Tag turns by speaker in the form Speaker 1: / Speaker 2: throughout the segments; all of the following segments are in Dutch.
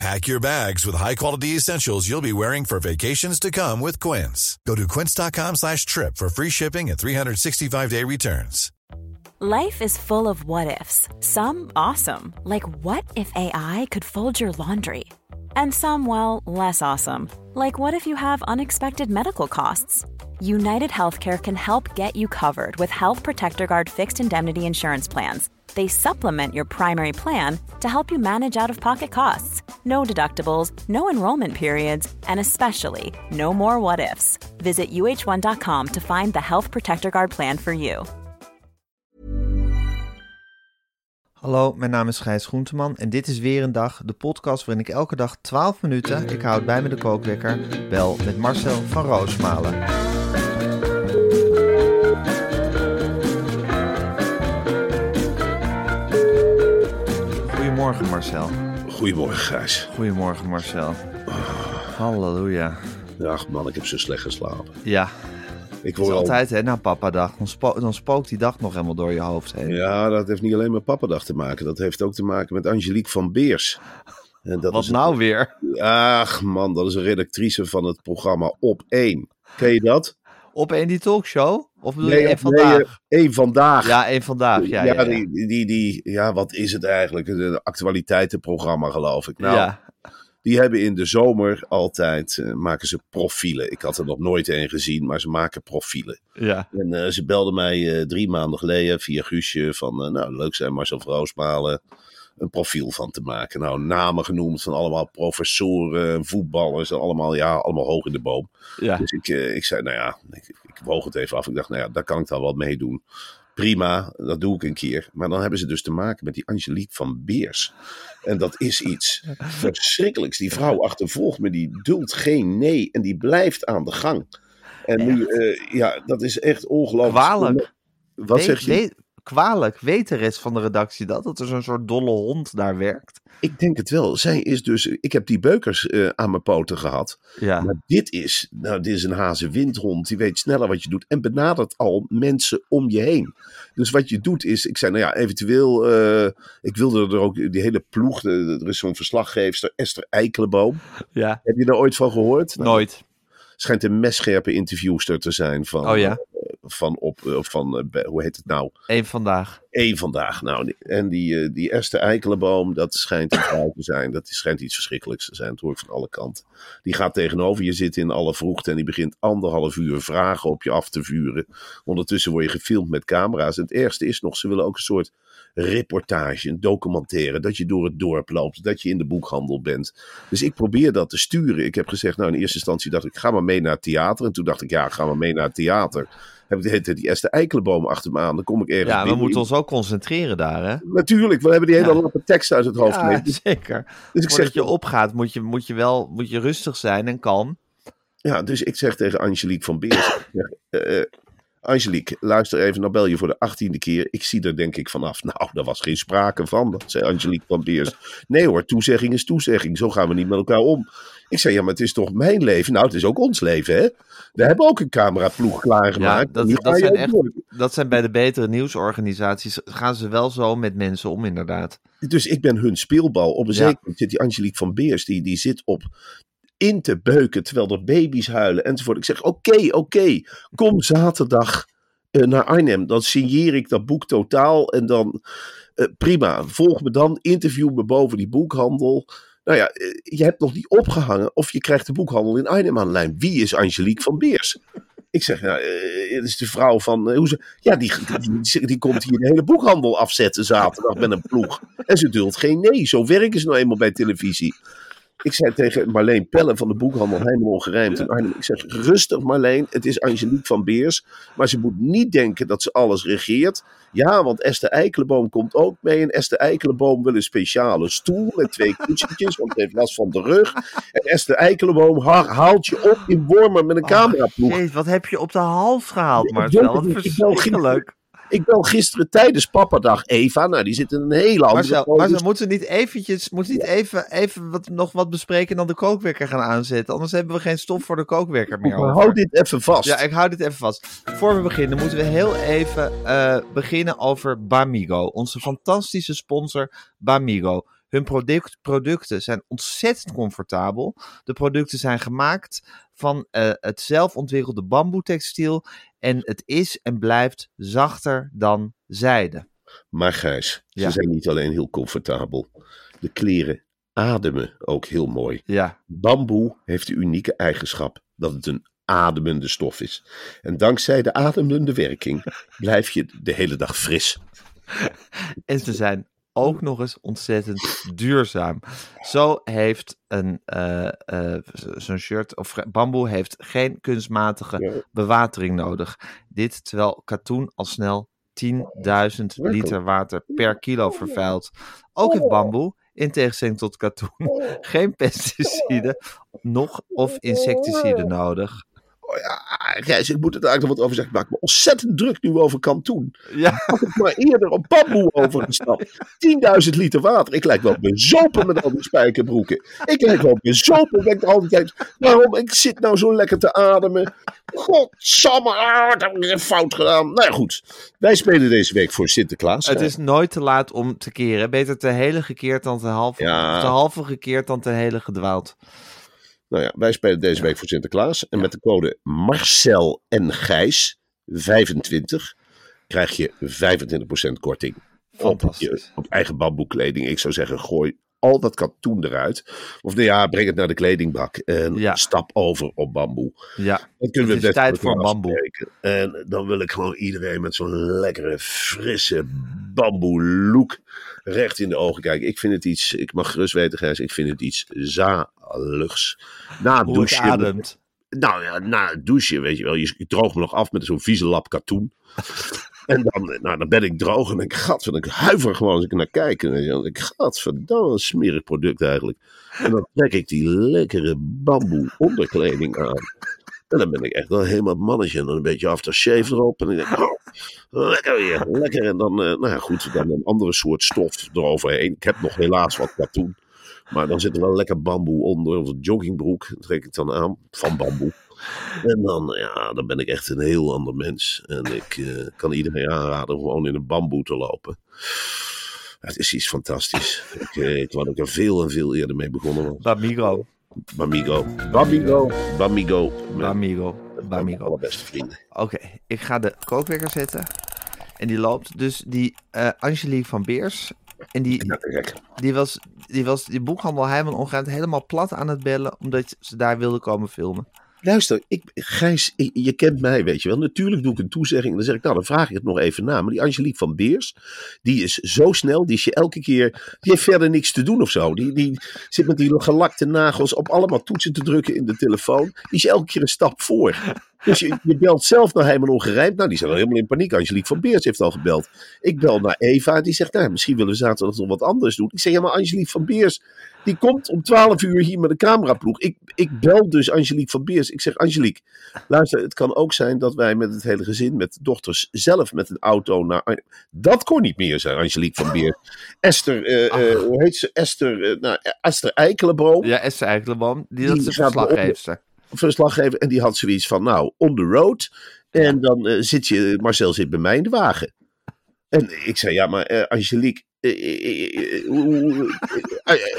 Speaker 1: Pack your bags with high-quality essentials you'll be wearing for vacations to come with Quince. Go to quince.com slash trip for free shipping and 365-day returns.
Speaker 2: Life is full of what-ifs. Some awesome, like what if AI could fold your laundry? And some, well, less awesome, like what if you have unexpected medical costs? United Healthcare can help get you covered with Health Protector Guard fixed indemnity insurance plans. They supplement your primary plan to help you manage out of pocket costs. No deductibles, no enrollment periods, and especially no more what ifs. Visit uh1.com to find the Health Protector Guard plan for you.
Speaker 3: Hallo, mijn naam is Gijs Groenteman en dit is weer een dag, de podcast waarin ik elke dag 12 minuten, ik houd bij me de kookwekker, bel met Marcel van Roosmalen. Goedemorgen Marcel.
Speaker 4: Goedemorgen, Gijs.
Speaker 3: Goedemorgen Marcel. Halleluja.
Speaker 4: Ach man, ik heb zo slecht geslapen.
Speaker 3: Ja,
Speaker 4: Ik word al...
Speaker 3: altijd hè, na papadag, dan, dan spookt die dag nog helemaal door je hoofd heen.
Speaker 4: Ja, dat heeft niet alleen met Pappadag te maken. Dat heeft ook te maken met Angelique van Beers. En dat
Speaker 3: Wat
Speaker 4: is
Speaker 3: nou weer?
Speaker 4: Ach man, dat is een redactrice van het programma Op 1. Ken je dat?
Speaker 3: Op een die talkshow? Of bedoel je
Speaker 4: Nee,
Speaker 3: één
Speaker 4: nee,
Speaker 3: vandaag?
Speaker 4: één vandaag.
Speaker 3: Ja, één vandaag. Ja, ja, ja.
Speaker 4: Die, die, die, ja, wat is het eigenlijk? Een actualiteitenprogramma, geloof ik. Nou,
Speaker 3: ja.
Speaker 4: die hebben in de zomer altijd, eh, maken ze profielen. Ik had er nog nooit een gezien, maar ze maken profielen.
Speaker 3: ja.
Speaker 4: En eh, ze belde mij eh, drie maanden geleden via Guusje van, nou leuk zijn Marcel Roosmalen een profiel van te maken. Nou, namen genoemd van allemaal professoren, voetballers, allemaal, ja, allemaal hoog in de boom.
Speaker 3: ja.
Speaker 4: Dus ik, eh, ik zei, nou ja, ik, ik woog het even af. Ik dacht, nou ja, daar kan ik dan wel mee doen. Prima, dat doe ik een keer. Maar dan hebben ze dus te maken met die Angelique van Beers. En dat is iets verschrikkelijks. Die vrouw achtervolgt me, die duldt geen nee en die blijft aan de gang. En nu, eh, ja, dat is echt ongelooflijk.
Speaker 3: Kwalijk.
Speaker 4: Wat
Speaker 3: Weet-
Speaker 4: zeg je?
Speaker 3: weet- kwalijk. Weet de rest van de redactie dat? Dat er zo'n soort dolle hond daar werkt?
Speaker 4: Ik denk het wel. Zij is dus, ik heb die beukers eh, aan mijn poten gehad.
Speaker 3: Ja.
Speaker 4: Maar dit is, nou, dit is een hazenwindhond. Die weet sneller wat je doet. En benadert al mensen om je heen. Dus wat je doet is, ik zei, nou ja, eventueel, eh, ik wilde er ook, die hele ploeg, de- er is zo'n verslaggeefster, Esther Eikelenboom.
Speaker 3: ja.
Speaker 4: Heb je daar ooit van gehoord? Nou,
Speaker 3: Nooit.
Speaker 4: schijnt een messcherpe interviewster te zijn van,
Speaker 3: Oh ja?
Speaker 4: Van, op, eh, van eh, hoe heet het nou?
Speaker 3: Eén vandaag.
Speaker 4: Eén vandaag. Nou, en die, eh, die Esther Eikelenboom, dat schijnt een vrouw te zijn. Dat schijnt iets verschrikkelijks te zijn. Dat hoor ik van alle kanten. Die gaat tegenover je zitten in alle vroegte en die begint anderhalf uur vragen op je af te vuren. Ondertussen word je gefilmd met camera's. En het ergste is nog, ze willen ook een soort reportage, een documentaire. Dat je door het dorp loopt, dat je in de boekhandel bent. Dus ik probeer dat te sturen. Ik heb gezegd, nou in eerste instantie dacht ik, ga maar mee naar het theater. En toen dacht ik, ja, ga maar mee naar het theater. Heb ik de hele tijd die Esther Eikelenboom achter me aan. Dan kom ik ergens
Speaker 3: Ja, we
Speaker 4: binnen.
Speaker 3: moeten ons ook concentreren daar, hè?
Speaker 4: Natuurlijk, we hebben die hele
Speaker 3: Ja.
Speaker 4: lappe tekst uit het hoofd.
Speaker 3: Ja,
Speaker 4: mee.
Speaker 3: zeker.
Speaker 4: Dus ik zeg,
Speaker 3: je opgaat, moet je, moet je wel moet je rustig zijn en kalm.
Speaker 4: ja, dus ik zeg tegen Angelique van Beers. eh, eh, Angelique, luister even, nou bel je voor de achttiende keer. Ik zie er denk ik vanaf. Nou, daar was geen sprake van, dat zei Angelique van Beers. Nee hoor, toezegging is toezegging. Zo gaan we niet met elkaar om. Ik zei, ja, maar het is toch mijn leven? Nou, het is ook ons leven, hè? We hebben ook een cameraploeg klaargemaakt.
Speaker 3: Ja, dat- zijn echt-
Speaker 4: door.
Speaker 3: Dat zijn bij de betere nieuwsorganisaties. Gaan ze wel zo met mensen om, inderdaad.
Speaker 4: Dus ik ben hun speelbal. Op een zeker moment zit die Angelique van Beers, die, die zit op in te beuken terwijl er baby's huilen enzovoort. Ik zeg, oké, oké, kom zaterdag eh, naar Arnhem. Dan signeer ik dat boek totaal en dan eh, prima. Volg me dan, interview me boven die boekhandel. Nou ja, eh, je hebt nog niet opgehangen of je krijgt de boekhandel in de lijn. Wie is Angelique van Beers? Ik zeg, nou, eh, het is de vrouw van. eh, hoe ze, ja, die, die, die komt hier de hele boekhandel afzetten zaterdag met een ploeg. En ze duldt geen nee. Zo werken ze nou eenmaal bij televisie. Ik zei tegen Marleen Pellen van de boekhandel Helemaal Ongerijmd in Arnhem. Ik zeg, rustig Marleen, het is Angelique van Beers. Maar ze moet niet denken dat ze alles regeert. Ja, want Esther Eikelenboom komt ook mee. En Esther Eikelenboom wil een speciale stoel met twee kussentjes, want ze heeft last van de rug. En Esther Eikelenboom ha- haalt je op in Wormer met een cameraploeg.
Speaker 3: Jeez, wat heb je op de hals gehaald, Marcel? Wat verschrikkelijk.
Speaker 4: Ik bel gisteren tijdens Pappadag Eva. Nou, die zit in een hele andere...
Speaker 3: Marcel. Marcel, moeten we niet eventjes, moeten niet even, even wat, nog wat bespreken en dan de kookwekker gaan aanzetten? Anders hebben we geen stof voor de kookwekker meer over.
Speaker 4: hou dit even vast.
Speaker 3: Ja, ik hou dit even vast. Voor we beginnen moeten we heel even eh, beginnen over Bamigo. Onze fantastische sponsor Bamigo. Hun product, producten zijn ontzettend comfortabel. De producten zijn gemaakt van eh, het zelfontwikkelde bamboetextiel. En het is en blijft zachter dan zijde.
Speaker 4: Maar Gijs,
Speaker 3: Ja.
Speaker 4: ze zijn niet alleen heel comfortabel. De kleren ademen ook heel mooi.
Speaker 3: Ja,
Speaker 4: Bamboe heeft de unieke eigenschap dat het een ademende stof is. En dankzij de ademende werking blijf je de hele dag fris.
Speaker 3: En ze zijn ook nog eens ontzettend duurzaam. Zo heeft een, eh, eh, zo'n shirt of bamboe heeft geen kunstmatige bewatering nodig. Dit terwijl katoen al snel 10.000 liter water per kilo vervuilt. Ook heeft bamboe, in tegenstelling tot katoen, geen pesticiden nog of insecticiden nodig.
Speaker 4: Oh ja, Gijs, ik moet het eigenlijk nog wat over zeggen. Ik maak me ontzettend druk nu over kantoen.
Speaker 3: Ja,
Speaker 4: Had ik maar eerder op bamboe overgestapt. 10.000 liter water. Ik lijk wel bezopen met al die spijkerbroeken. Ik lijk wel bezopen. Ik de hele tijd. Waarom? Ik zit nou zo lekker te ademen. Godsamme, ah, wat heb ik fout gedaan? Nou ja, goed. Wij spelen deze week voor Sinterklaas.
Speaker 3: het is nooit te laat om te keren. Beter te hele gekeerd dan te halve,
Speaker 4: Ja.
Speaker 3: te halve gekeerd dan te hele gedwaald.
Speaker 4: Nou ja, wij spelen deze week voor Sinterklaas. En met de code Marcel en Gijs 25 krijg je 25% korting. Op, je, op eigen bamboekleding. Ik zou zeggen, gooi al dat katoen eruit. Of nou ja, breng het naar de kledingbak. En
Speaker 3: Ja.
Speaker 4: stap over op bamboe.
Speaker 3: Ja,
Speaker 4: Dan kunnen we
Speaker 3: Het is
Speaker 4: best
Speaker 3: tijd voor bamboe.
Speaker 4: afspreken. En dan wil ik gewoon iedereen met zo'n lekkere, frisse bamboe look recht in de ogen kijken. Ik vind het iets, ik mag gerust weten, Gijs, ik vind het iets zaligs. Na het
Speaker 3: hoe het
Speaker 4: douchen.
Speaker 3: ademt.
Speaker 4: Nou ja, na het douchen, weet je wel. Je, je droogt me nog af met zo'n vieze lap katoen. en dan, nou, dan ben ik droog en ik gat, ik huiver gewoon als ik naar kijk. En je wel. ik gat, verdamme, een smerig product eigenlijk. En dan trek ik die lekkere bamboe onderkleding aan. En dan ben ik echt wel helemaal mannetje. En dan een beetje aftershave erop. En dan denk ik, oh, lekker weer, lekker. En dan, eh, nou ja, goed, dan een andere soort stof eroverheen. Ik heb nog helaas wat katoen. Maar dan zit er wel lekker bamboe onder. Of een joggingbroek trek ik dan aan van bamboe. En dan, ja, dan ben ik echt een heel ander mens. En ik eh, kan iedereen aanraden om gewoon in een bamboe te lopen. Het is iets fantastisch. Ik, eh, ik wou dat ik er veel en veel eerder mee begonnen was.
Speaker 3: Bamigo.
Speaker 4: Bamigo. Bamigo. Bamigo.
Speaker 3: Bamigo. Bamigo.
Speaker 4: allerbeste vrienden.
Speaker 3: Oké, ik ga de kookwekker zetten. En die loopt. Dus die eh Angelique van Beers. En die,
Speaker 4: Ja, te gek.
Speaker 3: die, was, die was die boekhandel Heijman Ongeruimd helemaal plat aan het bellen. Omdat ze daar wilden komen filmen.
Speaker 4: Luister, ik, Gijs, je kent mij, weet je wel. Natuurlijk doe ik een toezegging. En dan zeg ik, nou, dan vraag ik het nog even na. Maar die Angelique van Beers, die is zo snel. Die is je elke keer... Die heeft verder niks te doen of zo. Die, die zit met die gelakte nagels op allemaal toetsen te drukken in de telefoon. Die is elke keer een stap voor. Dus je, je belt zelf naar Heiman Ongerijmd. Nou, die zijn al helemaal in paniek. Angelique van Beers heeft al gebeld. Ik bel naar Eva. Die zegt, nou, misschien willen we zaterdag nog wat anders doen. Ik zeg, ja, maar Angelique van Beers... Die komt om 12 uur hier met een cameraploeg. Ik, ik bel dus Angelique van Beers. Ik zeg, Angelique, luister, het kan ook zijn dat wij met het hele gezin, met de dochters zelf met een auto naar... Dat kon niet meer, zei Angelique van Beers. Esther, eh, eh, hoe heet ze? Esther, eh, nou, Esther Eikelenboom,
Speaker 3: Ja, Esther Eikelenboom. Die,
Speaker 4: Die
Speaker 3: dat is de
Speaker 4: me op-
Speaker 3: verslaggeefster.
Speaker 4: Verslaggever. En die had zoiets van, nou, on the road. En dan eh, zit je, Marcel zit bij mij in de wagen. En ik zei, ja, maar eh, Angelique...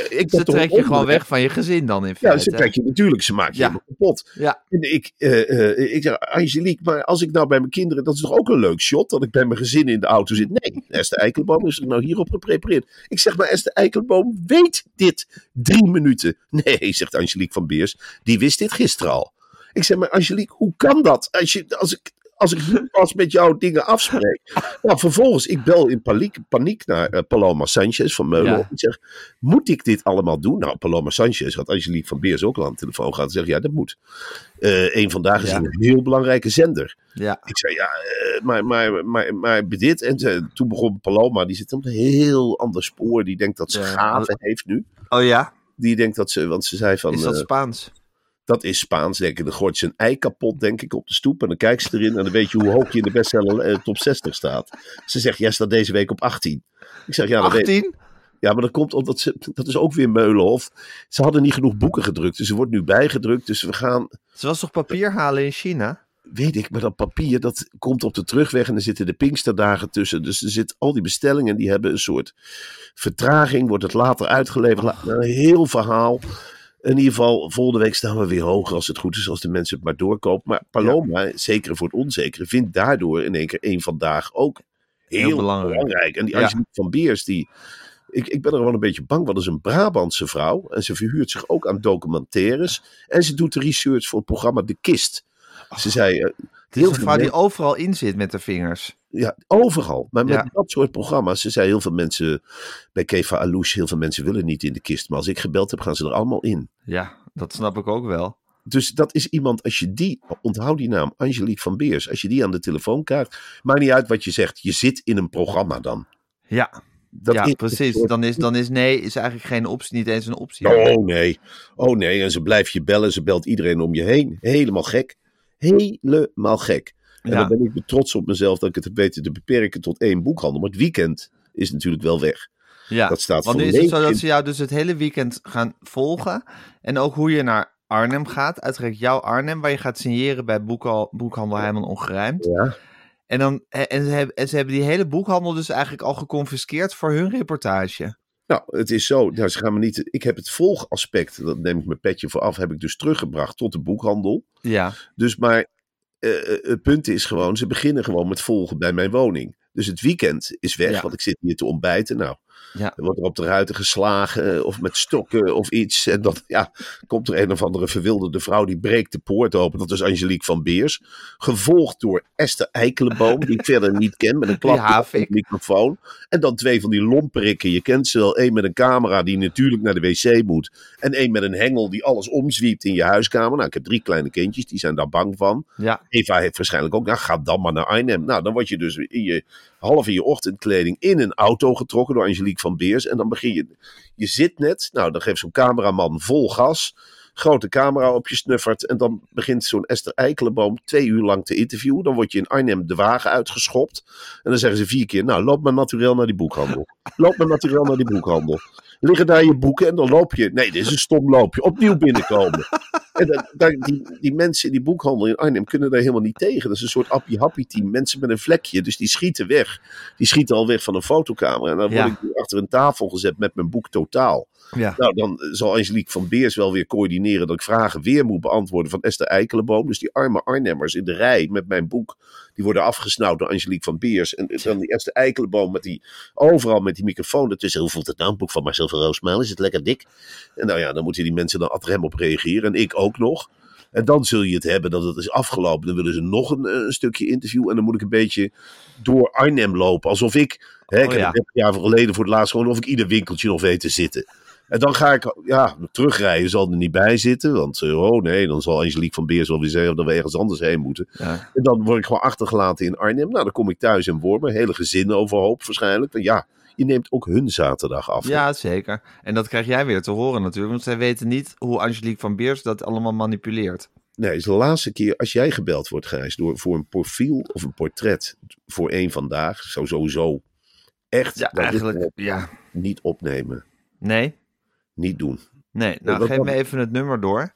Speaker 4: ik
Speaker 3: Ze trek je gewoon weg van je gezin dan in
Speaker 4: Ja,
Speaker 3: feite.
Speaker 4: ze trek je natuurlijk, ze maakt je
Speaker 3: Ja.
Speaker 4: kapot.
Speaker 3: Ja,
Speaker 4: En ik, eh, eh, ik zeg, Angelique, maar als ik nou bij mijn kinderen, dat is toch ook een leuk shot, dat ik bij mijn gezin in de auto zit? Nee, Esther Eikelboom is er nou hierop geprepareerd. Ik zeg, maar Esther Eikelboom weet dit drie minuten. Nee, zegt Angelique van Beers, die wist dit gisteren al. Ik zeg, maar Angelique, hoe kan dat? Als, je, als ik... Als ik nu pas met jou dingen afspreek. Nou, vervolgens, ik bel in paniek, paniek naar eh, Paloma Sanchez van Meulen.
Speaker 3: Ja.
Speaker 4: Ik zeg, moet ik dit allemaal doen? Nou, Paloma Sanchez had Angelique van Beers ook al aan de telefoon gehad. En zegt, ja, dat moet. Eh een vandaag is
Speaker 3: Ja.
Speaker 4: een heel belangrijke zender.
Speaker 3: ja.
Speaker 4: Ik zei, ja, eh, maar, maar, maar, maar dit. En toen begon Paloma, die zit op een heel ander spoor. Die denkt dat ze gaven heeft nu.
Speaker 3: Oh ja?
Speaker 4: Die denkt dat ze, want ze zei van...
Speaker 3: Is dat Spaans?
Speaker 4: Dat is Spaans, denk ik. Dan gooit ze een ei kapot, denk ik, op de stoep. En dan kijkt ze erin en dan weet je hoe hoog je in de bestseller eh, top 60 staat. Ze zegt, jij staat deze week op 18. Ik zeg, ja, dat weet ik.
Speaker 3: 18?
Speaker 4: Ja, maar dat komt omdat ze, dat is ook weer Meulenhof. Ze hadden niet genoeg boeken gedrukt, dus ze wordt nu bijgedrukt. Dus we gaan,
Speaker 3: Ze was toch papier halen in China?
Speaker 4: weet ik, maar dat papier, dat komt op de terugweg en er zitten de Pinksterdagen tussen. Dus er zit al die bestellingen, die hebben een soort vertraging, wordt het later uitgeleverd. La- Een heel verhaal. In ieder geval, volgende week staan we weer hoger als het goed is, als de mensen het maar doorkopen. Maar Paloma, zeker voor het onzekere, vindt daardoor in één keer één vandaag ook heel,
Speaker 3: Heel belangrijk.
Speaker 4: belangrijk. En die
Speaker 3: Ja.
Speaker 4: Angelique van Beers, die, ik, ik ben er gewoon een beetje bang, want dat is een Brabantse vrouw. En ze verhuurt zich ook aan documentaires. En ze doet de research voor het programma De Kist. Ze zei, eh,
Speaker 3: Het is
Speaker 4: heel
Speaker 3: een
Speaker 4: veel
Speaker 3: vrouw die overal in zit met de vingers.
Speaker 4: Ja, overal. Maar met
Speaker 3: Ja.
Speaker 4: dat soort programma's. Ze zei heel veel mensen bij Keva Alouche, heel veel mensen willen niet in de kist. Maar als ik gebeld heb, gaan ze er allemaal in.
Speaker 3: Ja, dat snap ik ook wel.
Speaker 4: Dus dat is iemand, als je die, onthoud die naam, Angelique van Beers. Als je die aan de telefoon krijgt, maakt niet uit wat je zegt. Je zit in een programma dan.
Speaker 3: Ja,
Speaker 4: Dat
Speaker 3: ja precies. Dan is, dan is nee is eigenlijk geen optie, niet eens een optie.
Speaker 4: Oh nee, oh nee. En ze blijft je bellen, ze belt iedereen om je heen. Helemaal gek. Helemaal gek. En
Speaker 3: Ja.
Speaker 4: dan ben ik trots op mezelf dat ik het heb weten te beperken tot één boekhandel. Maar het weekend is natuurlijk wel weg.
Speaker 3: Ja,
Speaker 4: Dat staat
Speaker 3: want nu is het zo dat ze jou dus het hele weekend gaan volgen. En ook hoe je naar Arnhem gaat. Uiteraard jouw Arnhem, waar je gaat signeren bij boekhal, boekhandel Heijman Ongerijmd.
Speaker 4: Ja.
Speaker 3: En, dan, en, ze hebben, en ze hebben die hele boekhandel dus eigenlijk al geconfiskeerd voor hun reportage.
Speaker 4: Nou, het is zo. Nou, ze gaan me niet. Ik heb het volgaspect, dat neem ik mijn petje voor af, heb ik dus teruggebracht tot de boekhandel.
Speaker 3: Ja,
Speaker 4: Dus maar eh, eh, het punt is gewoon, ze beginnen gewoon met volgen bij mijn woning. Dus het weekend is weg,
Speaker 3: Ja.
Speaker 4: want ik zit hier te ontbijten. Nou,
Speaker 3: ja.
Speaker 4: er wordt er op de ruiten geslagen eh, of met stokken of iets. En dan ja, komt er een of andere verwilderde vrouw die breekt de poort open. Dat is Angelique van Beers. Gevolgd door Esther Eikelenboom, die ik verder niet ken, met een klap op de microfoon. En dan twee van die lomperikken. Je kent ze wel. Eén met een camera die natuurlijk naar de wc moet. En één met een hengel die alles omzwiept in je huiskamer. Nou, ik heb drie kleine kindjes, die zijn daar bang van.
Speaker 3: ja.
Speaker 4: Eva heeft waarschijnlijk ook, nou ga dan maar naar Arnhem. Nou, dan word je dus in je, half in je ochtendkleding in een auto getrokken door Angelique van Beers. En dan begin je, je zit net, nou dan geeft zo'n cameraman vol gas. Grote camera op je snuffert. En dan begint zo'n Esther Eikelenboom twee uur lang te interviewen. Dan word je in Arnhem de wagen uitgeschopt. En dan zeggen ze vier keer, nou loop maar naturel naar die boekhandel. Loop maar naturel naar die boekhandel. Liggen daar je boeken en dan loop je. Nee, dit is een stom loopje. Opnieuw binnenkomen. En dat, dat- die, die mensen in die boekhandel in Arnhem kunnen daar helemaal niet tegen. Dat is een soort appie-happy team. Mensen met een vlekje, dus die schieten weg. Die schieten al weg van een fotocamera. En dan word
Speaker 3: Ja.
Speaker 4: ik achter een tafel gezet met mijn boek Totaal.
Speaker 3: ja.
Speaker 4: Nou, dan zal Angelique van Beers wel weer coördineren dat ik vragen weer moet beantwoorden van Esther Eikelenboom. Dus die arme Arnhemmers in de rij met mijn boek, die worden afgesnauwd door Angelique van Beers. En dan die Esther Eikelenboom met die, overal met die microfoon ertussen. Hoe voelt het nou, een boek van Marcel van? Is het lekker dik? En nou ja, dan moeten die mensen dan ad rem op reageren. En ik ook nog. En dan zul je het hebben dat het is afgelopen. Dan willen ze nog een, eh, een stukje interview. En dan moet ik een beetje door Arnhem lopen. Alsof ik, hè, ik
Speaker 3: Oh
Speaker 4: heb
Speaker 3: ja.
Speaker 4: het 30 jaar geleden voor het laatst gewoon of ik ieder winkeltje nog weet te zitten. En dan ga ik, ja, terugrijden zal er niet bij zitten. Want, eh, oh nee, dan zal Angelique van Beers wel weer zeggen dat we ergens anders heen moeten.
Speaker 3: ja.
Speaker 4: En dan word ik gewoon achtergelaten in Arnhem. Nou, dan kom ik thuis in Wormen. Hele gezin overhoop waarschijnlijk. Ja, je neemt ook hun zaterdag af.
Speaker 3: Ja, zeker. En dat krijg jij weer te horen natuurlijk. Want zij weten niet hoe Angelique van Beers dat allemaal manipuleert.
Speaker 4: Nee, het is de laatste keer als jij gebeld wordt, Gijs, door, voor een profiel of een portret voor één vandaag, zou sowieso echt
Speaker 3: Ja, eigenlijk. Ja.
Speaker 4: niet opnemen.
Speaker 3: Nee?
Speaker 4: Niet doen.
Speaker 3: Nee. Nou, geef me even het nummer door.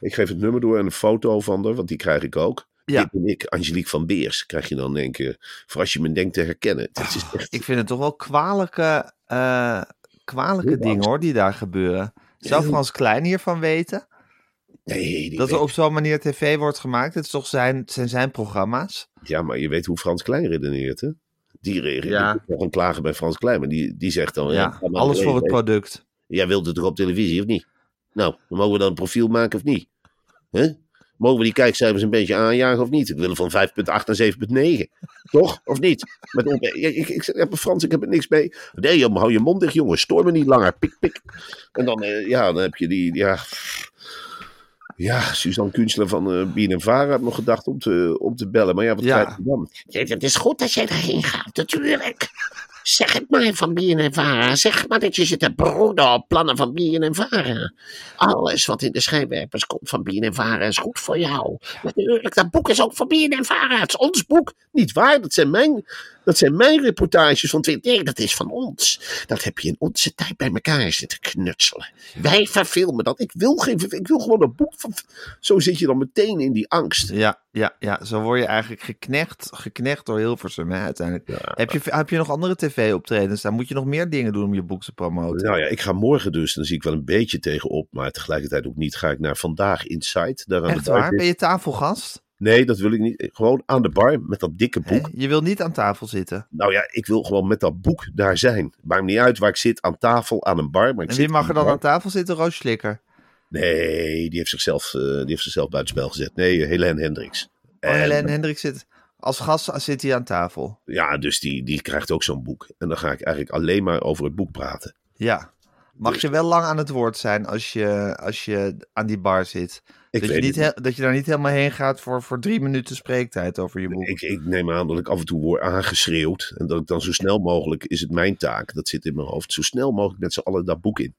Speaker 4: Ik geef het nummer door en een foto van haar, want die krijg ik ook.
Speaker 3: Ja.
Speaker 4: Dit ben ik, Angelique van Beers, krijg je dan denk ik, voor als je me denkt te herkennen. Het is echt,
Speaker 3: Ik vind het toch wel kwalijke, eh, kwalijke
Speaker 4: Heel
Speaker 3: dingen
Speaker 4: angst.
Speaker 3: hoor die daar gebeuren. Zou Frans Klein hiervan weten?
Speaker 4: nee, die
Speaker 3: Dat er op zo'n manier tv wordt gemaakt. Het is toch zijn, het zijn zijn programma's?
Speaker 4: Ja, maar je weet hoe Frans Klein redeneert, hè? Die reageert
Speaker 3: Ja.
Speaker 4: Een klagen bij Frans Klein, maar die, die zegt dan...
Speaker 3: Ja, alles voor het product.
Speaker 4: Jij wilt het toch op televisie, of niet? Nou, dan mogen we dan een profiel maken, of niet? Hè? Mogen we die kijkcijfers een beetje aanjagen, of niet? Ik wil van 5,8 naar 7,9. Toch? Of niet? Met op, ik, ik, ik, zeg, Frans, ik heb er niks mee. Nee, joh, hou je mond dicht, jongen. Stoor me niet langer. Pik, pik. En dan, eh, ja, dan heb je die... Ja, ja Suzanne Kunstler van eh Bien en Vara heb nog gedacht om te, om te bellen. Maar ja, wat
Speaker 3: Ja.
Speaker 4: krijg je dan?
Speaker 5: Ja, Het is goed dat jij daarheen gaat, natuurlijk.
Speaker 4: Zeg het maar van BNNVARA. Zeg maar dat je zit te broeden op plannen van BNNVARA. Alles wat in de schijnwerpers komt van BNNVARA is goed voor jou. Natuurlijk, dat boek is ook van BNNVARA. Het is ons boek. Niet waar, dat zijn mijn, dat zijn mijn reportages van 20. Nee, dat is van ons. Dat heb je in onze tijd bij elkaar zitten knutselen. Wij verfilmen dat. Ik wil, geen, ik wil gewoon een boek van... Zo zit je dan meteen in die angst.
Speaker 3: Ja, ja, ja, zo word je eigenlijk geknecht, geknecht door Hilversum hè, uiteindelijk. Heb, je, heb je nog andere tv-optredens? Daar moet je nog meer dingen doen om je boek te promoten.
Speaker 4: Nou ja, ik ga morgen dus, dan zie ik wel een beetje tegenop, maar tegelijkertijd ook niet. Ga ik naar Vandaag Inside. Daar aan
Speaker 3: Echt waar? Ben je tafelgast?
Speaker 4: Nee, dat wil ik niet. Gewoon aan de bar met dat dikke
Speaker 3: Hè?
Speaker 4: boek.
Speaker 3: Je wil niet aan tafel zitten.
Speaker 4: Nou ja, ik wil gewoon met dat boek daar zijn. Maakt niet uit waar ik zit, aan tafel, aan een bar. Maar ik
Speaker 3: En wie mag er dan
Speaker 4: bar.
Speaker 3: aan tafel zitten? Roos Slikker.
Speaker 4: Nee, die heeft zichzelf, eh, die heeft zichzelf buitenspel gezet. Nee, Helene Hendricks.
Speaker 3: Oh,
Speaker 4: En-
Speaker 3: Helene Hendrik zit als gast zit hij aan tafel.
Speaker 4: Ja, dus die, die krijgt ook zo'n boek. En dan ga ik eigenlijk alleen maar over het boek praten.
Speaker 3: Ja. Mag
Speaker 4: Dus-
Speaker 3: je wel lang aan het woord zijn als je, als je aan die bar zit?
Speaker 4: Ik,
Speaker 3: Dat je, niet he- dat je daar niet helemaal heen gaat voor, voor drie minuten spreektijd over je boek.
Speaker 4: Ik, ik neem aan dat ik af en toe word aangeschreeuwd. En dat ik dan zo snel mogelijk, is het mijn taak, dat zit in mijn hoofd, zo snel mogelijk met z'n allen dat boek in.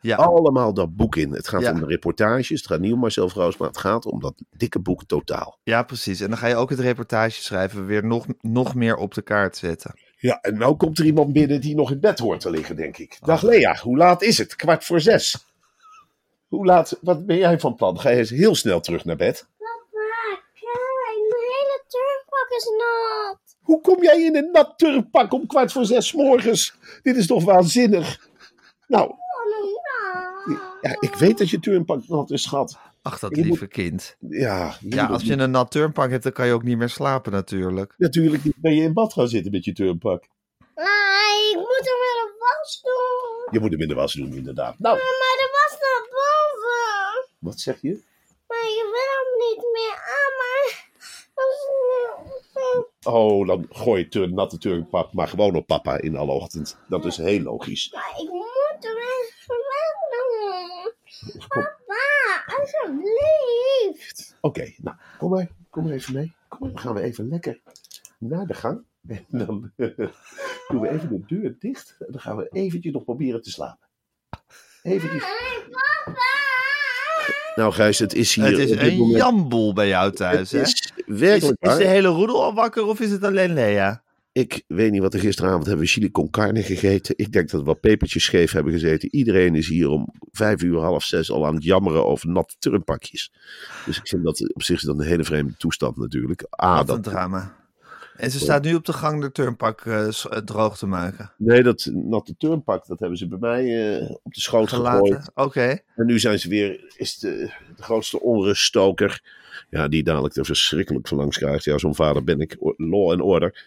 Speaker 3: ja.
Speaker 4: Allemaal dat boek in. Het gaat
Speaker 3: Ja.
Speaker 4: om de reportages, het gaat niet om Marcel Vrouws, maar het gaat om dat dikke boek totaal.
Speaker 3: ja, precies. En dan ga je ook het reportage schrijven weer nog, nog meer op de kaart zetten.
Speaker 4: Ja, en nou komt er iemand binnen die nog in bed hoort te liggen, denk ik. Dag Lea, hoe laat is het? Kwart voor zes. Hoe laat, wat ben jij van plan? Ga je eens heel snel terug naar bed?
Speaker 5: Papa, kijk, mijn hele turnpak is nat.
Speaker 4: Hoe kom jij in een nat turfpak om kwart voor zes 's morgens? Dit is toch waanzinnig? Nou,
Speaker 5: Oh, nou.
Speaker 4: ja, ik weet dat je turnpak nat is, schat.
Speaker 3: Ach, dat lieve kind.
Speaker 4: Ja,
Speaker 3: Ja, als je een nat turnpak hebt, dan kan je ook niet meer slapen natuurlijk.
Speaker 4: Natuurlijk niet ben je in bad gaan zitten met je turnpak.
Speaker 5: Nee, ik moet hem in de was doen.
Speaker 4: Je moet hem in de was doen, inderdaad. Nou,
Speaker 5: de was naar boven.
Speaker 4: Wat zeg je?
Speaker 5: Maar je wil hem niet meer aan, maar...
Speaker 4: Oh, dan gooi je natte turnpak maar gewoon op papa in alle ochtend. Dat is heel logisch.
Speaker 5: Maar ik moet hem even Papa, alsjeblieft.
Speaker 4: Oké, nou, kom maar. Kom maar even mee. Kom maar, dan gaan we even lekker naar de gang. En dan doen we even de deur dicht. En dan gaan we eventjes nog proberen te slapen. Eventjes.
Speaker 5: Hey, papa.
Speaker 4: Nou Gijs, het is hier
Speaker 3: het is een
Speaker 4: moment...
Speaker 3: jamboel bij jou thuis,
Speaker 4: Het is werkelijk
Speaker 3: is de hele roedel al wakker of is het alleen Lea?
Speaker 4: Ik weet niet wat er gisteravond hebben we chili con carne gegeten. Ik denk dat we wat pepertjes scheef hebben gezeten. Iedereen is hier om vijf uur, half zes al aan het jammeren over natte turnpakjes. Dus ik vind dat op zich is dat een hele vreemde toestand natuurlijk. A,
Speaker 3: Wat een
Speaker 4: dat,
Speaker 3: drama. En ze staat nu op de gang de turnpak eh, eh, droog te maken.
Speaker 4: nee, dat natte turnpak, dat hebben ze bij mij eh, op de schoot gegooid.
Speaker 3: Gelaten. Oké.
Speaker 4: En nu zijn ze weer, is de, de grootste onruststoker. Ja, die dadelijk er verschrikkelijk van langs krijgt. Ja, zo'n vader ben ik. Law and order.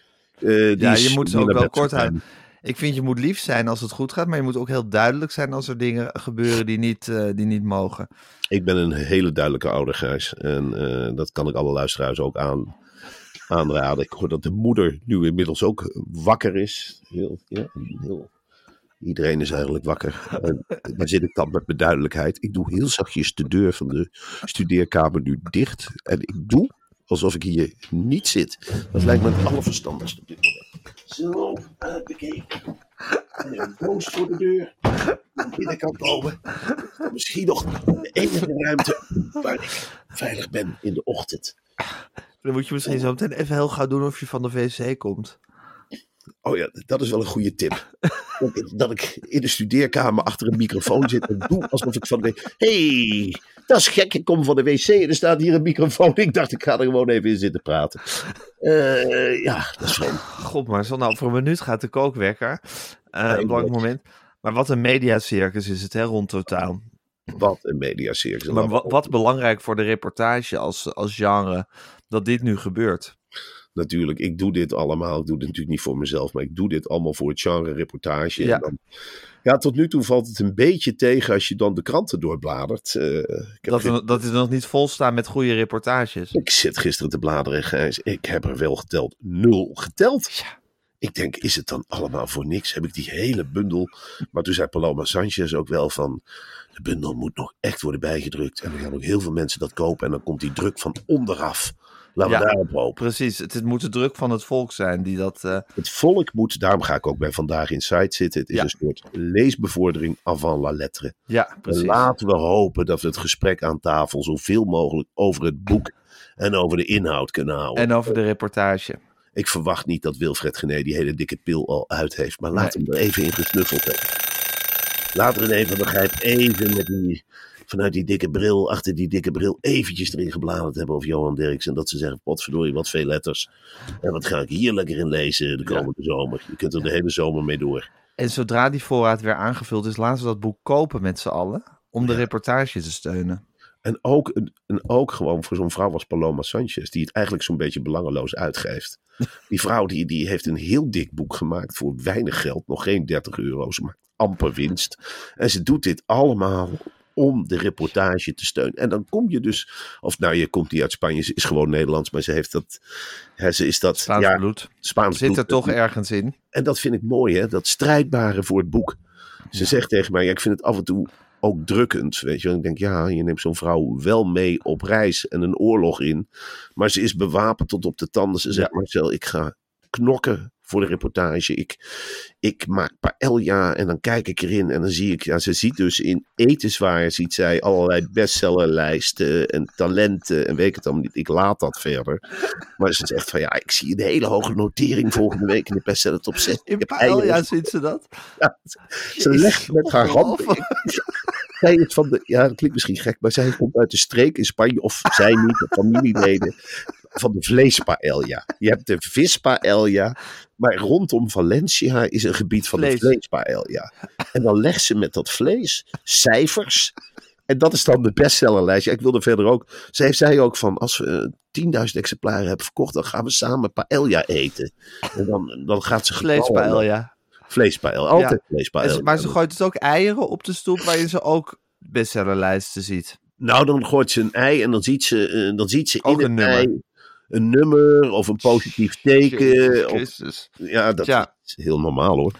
Speaker 3: Ja, je moet ze ook wel kort houden. Ik vind je moet lief zijn als het goed gaat, maar je moet ook heel duidelijk zijn als er dingen gebeuren die niet, die niet mogen.
Speaker 4: Ik ben een hele duidelijke ouder, Gijs. En dat kan ik alle luisteraars ook aan, aanraden. Ik hoor dat de moeder nu inmiddels ook wakker is. Heel, heel, iedereen is eigenlijk wakker. En daar zit ik dan met mijn duidelijkheid. Ik doe heel zachtjes de deur van de studeerkamer nu dicht. En ik doe alsof ik hier niet zit. Dat lijkt me het allerverstandigste op dit moment. Zo, uh, bekeken. En een voor de deur. Naar binnen kan komen. Misschien nog de enige ruimte waar ik veilig ben in de ochtend.
Speaker 3: Dan moet je misschien zo meteen even heel gauw doen of je van de wc komt.
Speaker 4: Oh ja, dat is wel een goede tip. Dat ik- Dat ik in de studeerkamer achter een microfoon zit en doe alsof ik van de... hey, dat is gek. Ik kom van de wc en er staat hier een microfoon. Ik dacht, ik ga er gewoon even in zitten praten. Eh, ja, dat is vreemd.
Speaker 3: God, maar zo nou, voor een minuut gaat de kookwekker. Eh een belangrijk moment. Maar wat een mediacircus is het, hè, rond totaal.
Speaker 4: Wat een mediacircus.
Speaker 3: Maar wat, wat belangrijk voor de reportage als, als genre, dat dit nu gebeurt.
Speaker 4: natuurlijk, ik doe dit allemaal. Ik doe dit natuurlijk niet voor mezelf, maar ik doe dit allemaal voor het genre reportage.
Speaker 3: Ja.
Speaker 4: En dan, ja, tot nu toe valt het een beetje tegen als je dan de kranten doorbladert. Eh, ik, heb
Speaker 3: Dat, we, dat is nog niet volstaan met goede reportages.
Speaker 4: ik zit gisteren te bladeren, Gijs. Ik heb er wel geteld. Nul geteld.
Speaker 3: Ja.
Speaker 4: Ik denk, is het dan allemaal voor niks? Heb ik die hele bundel. Maar toen zei Paloma Sanchez ook wel van. De bundel moet nog echt worden bijgedrukt. En er gaan ook heel veel mensen dat kopen. En dan komt die druk van onderaf. Laten we
Speaker 3: Ja.
Speaker 4: daarop hopen.
Speaker 3: Precies, het, moet de druk van het volk zijn die dat... eh,
Speaker 4: Het volk moet, daarom ga ik ook bij Vandaag in Site zitten. Het is
Speaker 3: Ja.
Speaker 4: een soort leesbevordering avant la lettre.
Speaker 3: ja,
Speaker 4: En
Speaker 3: precies.
Speaker 4: laten we hopen dat we het gesprek aan tafel zoveel mogelijk over het boek en over de inhoud kunnen houden.
Speaker 3: En over de reportage.
Speaker 4: Ik verwacht niet dat Wilfred Gené die hele dikke pil al uit heeft. Maar laat hem er even in gesnuffeld hebben. Laat René van der Gijp even met die, vanuit die dikke bril, achter die dikke bril, eventjes erin gebladerd hebben. Of Johan Derks. En dat ze zeggen, potverdorie, wat veel letters. En wat ga ik hier lekker in lezen de komende zomer. Je kunt er de hele zomer mee door.
Speaker 3: En zodra die voorraad weer aangevuld is, laten we dat boek kopen met z'n allen. Om de reportage te steunen.
Speaker 4: En ook, en ook gewoon voor zo'n vrouw als Paloma Sanchez, die het eigenlijk zo'n beetje belangeloos uitgeeft. Die vrouw die, die heeft een heel dik boek gemaakt voor weinig geld, nog geen 30 euro. Ze maakt amper winst. En ze doet dit allemaal om de reportage te steunen. En dan kom je dus, of nou, je komt niet uit Spanje, ze is gewoon Nederlands, maar ze heeft dat, hè, ze is dat,
Speaker 3: Spaans
Speaker 4: ja,
Speaker 3: bloed.
Speaker 4: Spaans
Speaker 3: Zit er
Speaker 4: bloed.
Speaker 3: toch ergens in.
Speaker 4: En dat vind ik mooi, hè? dat strijdbare voor het boek. Ze zegt tegen mij, ja, ik vind het af en toe ook drukkend. Weet je, wel. ik denk, ja, je neemt zo'n vrouw wel mee op reis en een oorlog in. Maar ze is bewapend tot op de tanden. Ze zegt, Marcel, ik ga knokken voor de reportage. Ik, ik maak paella en dan kijk ik erin en dan zie ik, ja, ze ziet dus in etenswaar, ziet zij allerlei bestsellerlijsten en talenten en weet ik het allemaal niet. Ik laat dat verder. Maar ze zegt van, ja, ik zie een hele hoge notering volgende week in de bestseller top 6.
Speaker 3: In Paella ziet ze dat.
Speaker 4: Ze legt met haar hand. Zij is van de, ja, dat klinkt misschien gek, maar zij komt uit de streek in Spanje, of zij niet, of familieleden, van de vleespaella. Je hebt de vispaella, maar rondom Valencia is een gebied van
Speaker 3: Vlees.
Speaker 4: de vleespaella. En dan legt ze met dat vlees cijfers. En dat is dan de bestsellerlijst. Ik wilde verder ook. Ze heeft zei ook van als we eh, 10.000 exemplaren hebben verkocht, dan gaan we samen paella eten. En dan, dan gaat ze
Speaker 3: Vleespaella.
Speaker 4: Vleespaella. Altijd vleespaella.
Speaker 3: Maar ze gooit dus ook eieren op de stoep waarin ze ook bestsellerlijsten ziet.
Speaker 4: Nou, dan gooit ze een ei en dan ziet ze, eh, dan ziet ze
Speaker 3: Ook
Speaker 4: in
Speaker 3: een
Speaker 4: ei een nummer of een positief teken. Of, ja, dat
Speaker 3: Tja.
Speaker 4: is heel normaal hoor.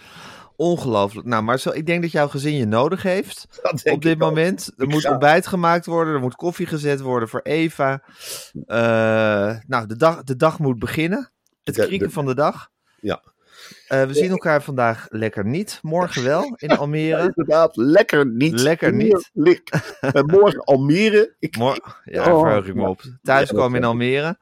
Speaker 3: Ongelooflijk. Nou, maar zo, ik denk dat jouw gezin je nodig heeft. Op dit
Speaker 4: ook.
Speaker 3: moment. Er moet
Speaker 4: ga-
Speaker 3: ontbijt gemaakt worden. Er moet koffie gezet worden voor Eva. Eh, nou, de dag, de dag moet beginnen. Het
Speaker 4: De-
Speaker 3: krieken
Speaker 4: de-
Speaker 3: van de dag.
Speaker 4: Ja.
Speaker 3: Eh, we zien elkaar vandaag lekker niet. Morgen wel in Almere.
Speaker 4: Inderdaad, lekker niet.
Speaker 3: Lekker niet.
Speaker 4: En morgen Almere. Ik,
Speaker 3: Mor ja,
Speaker 4: Oh,
Speaker 3: verheug ik me
Speaker 4: ja.
Speaker 3: op. Thuiskomen
Speaker 4: Ja,
Speaker 3: in Almere.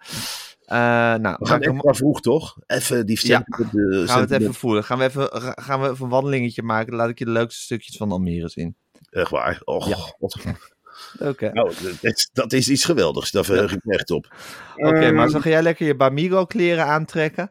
Speaker 3: Eh, nou,
Speaker 4: we gaan extra vroeg toch? Even die
Speaker 3: Ja.
Speaker 4: de
Speaker 3: gaan we het even voelen. Gaan we even, gaan we even een wandelingetje maken. Laat ik je de leukste stukjes van Almere zien.
Speaker 4: Echt waar. Och,
Speaker 3: Ja.
Speaker 4: God.
Speaker 3: Oké.
Speaker 4: Nou, dat, is- dat is iets geweldigs. Daar verheug ik me echt op.
Speaker 3: Oké, maar zo ga jij lekker je Bamigo kleren aantrekken.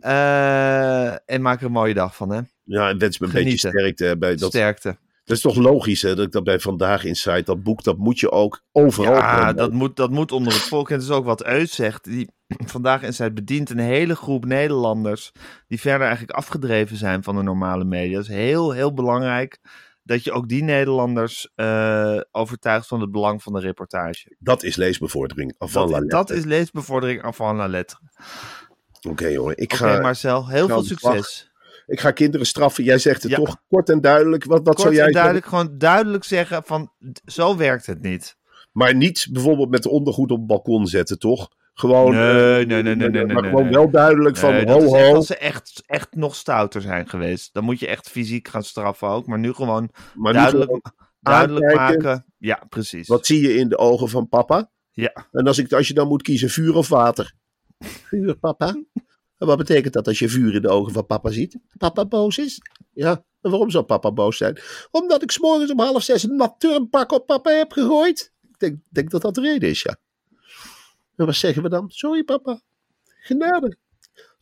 Speaker 3: Eh, en maak er een mooie dag van, hè?
Speaker 4: Ja, en wens me een beetje sterkte. Bij dat,
Speaker 3: Sterkte.
Speaker 4: dat is toch logisch hè, dat ik dat bij Vandaag Inside, dat boek, dat moet je ook overal
Speaker 3: Ja, dat moet, dat moet onder het volk. En het is ook wat Eus zegt. Die vandaag in zij bedient een hele groep Nederlanders. die verder eigenlijk afgedreven zijn van de normale media. Het is heel, heel belangrijk dat je ook die Nederlanders eh, overtuigt van het belang van de reportage.
Speaker 4: Dat is leesbevordering. Avant la
Speaker 3: Dat,
Speaker 4: lettre.
Speaker 3: dat is leesbevordering avant la lettre.
Speaker 4: Oké jongen, ik
Speaker 3: Oké,
Speaker 4: ga,
Speaker 3: Marcel, heel
Speaker 4: ga
Speaker 3: veel succes.
Speaker 4: ik ga kinderen straffen. Jij zegt het
Speaker 3: Ja.
Speaker 4: toch kort en duidelijk. Wat, wat zou
Speaker 3: Kort
Speaker 4: jij
Speaker 3: en
Speaker 4: zeggen?
Speaker 3: duidelijk, gewoon duidelijk zeggen van zo werkt het niet.
Speaker 4: Maar niet bijvoorbeeld met de ondergoed op het balkon zetten, toch? Gewoon,
Speaker 3: Nee,
Speaker 4: eh,
Speaker 3: nee, nee, nee, nee,
Speaker 4: maar
Speaker 3: nee,
Speaker 4: gewoon
Speaker 3: nee.
Speaker 4: wel duidelijk van ho
Speaker 3: echt
Speaker 4: ho.
Speaker 3: als ze echt, echt nog stouter zijn geweest. Dan moet je echt fysiek gaan straffen ook. Maar nu gewoon
Speaker 4: Maar nu
Speaker 3: duidelijk,
Speaker 4: gewoon,
Speaker 3: duidelijk maken. Ja, precies.
Speaker 4: wat zie je in de ogen van papa?
Speaker 3: Ja.
Speaker 4: En als, ik, als je dan moet kiezen, vuur of water? Vuur, papa. En wat betekent dat als je vuur in de ogen van papa ziet? Papa boos is? Ja, en waarom zou papa boos zijn? Omdat ik s'morgens om half zes een nat turnpak op papa heb gegooid. Ik denk, denk dat dat de reden is, ja. En wat zeggen we dan? Sorry papa. Genade.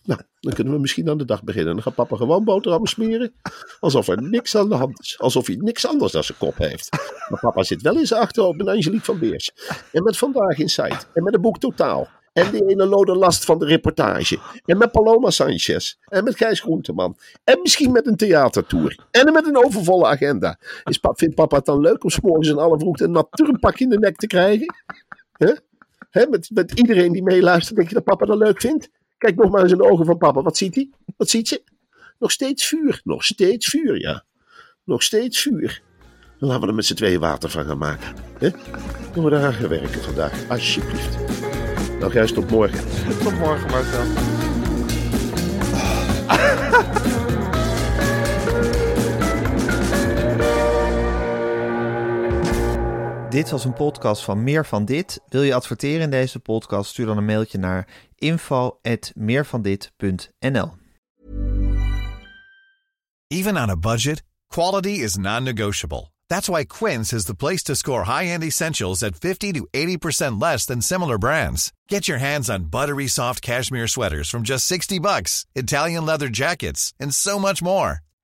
Speaker 4: Nou, dan kunnen we misschien aan de dag beginnen. Dan gaat papa gewoon boterhammen smeren. Alsof er niks aan de hand is. Alsof hij niks anders dan zijn kop heeft. Maar papa zit wel in zijn achterhoofd met Angelique van Beers. En met Vandaag Insight. En met het boek Totaal. En die ene lode last van de reportage. En met Paloma Sanchez. En met Gijs Groenteman. En misschien met een theatertour. En met een overvolle agenda. Is vindt papa het dan leuk om s'morgens in alle vroegte een natuurpak in de nek te krijgen? Hè, met, met iedereen die meeluistert, denk je dat papa dat leuk vindt? Kijk nog maar eens in de ogen van papa. Wat ziet hij? Wat ziet ze? Nog steeds vuur. Nog steeds vuur, ja. Nog steeds vuur. Dan laten we er met z'n tweeën water van gaan maken. Hè? Doen we daar aan werken vandaag, alsjeblieft. Nou, Gijs, tot morgen.
Speaker 3: Tot morgen, Marcel. Dit was een podcast van Meer van Dit. Wil je adverteren in deze podcast? Stuur dan een mailtje naar info@meervandit.nl.
Speaker 1: Even on a budget, quality is non-negotiable. That's why Quince is the place to score high-end essentials at 50 to 80% less than similar brands. Get your hands on buttery soft cashmere sweaters from just 60 bucks, Italian leather jackets, and so much more.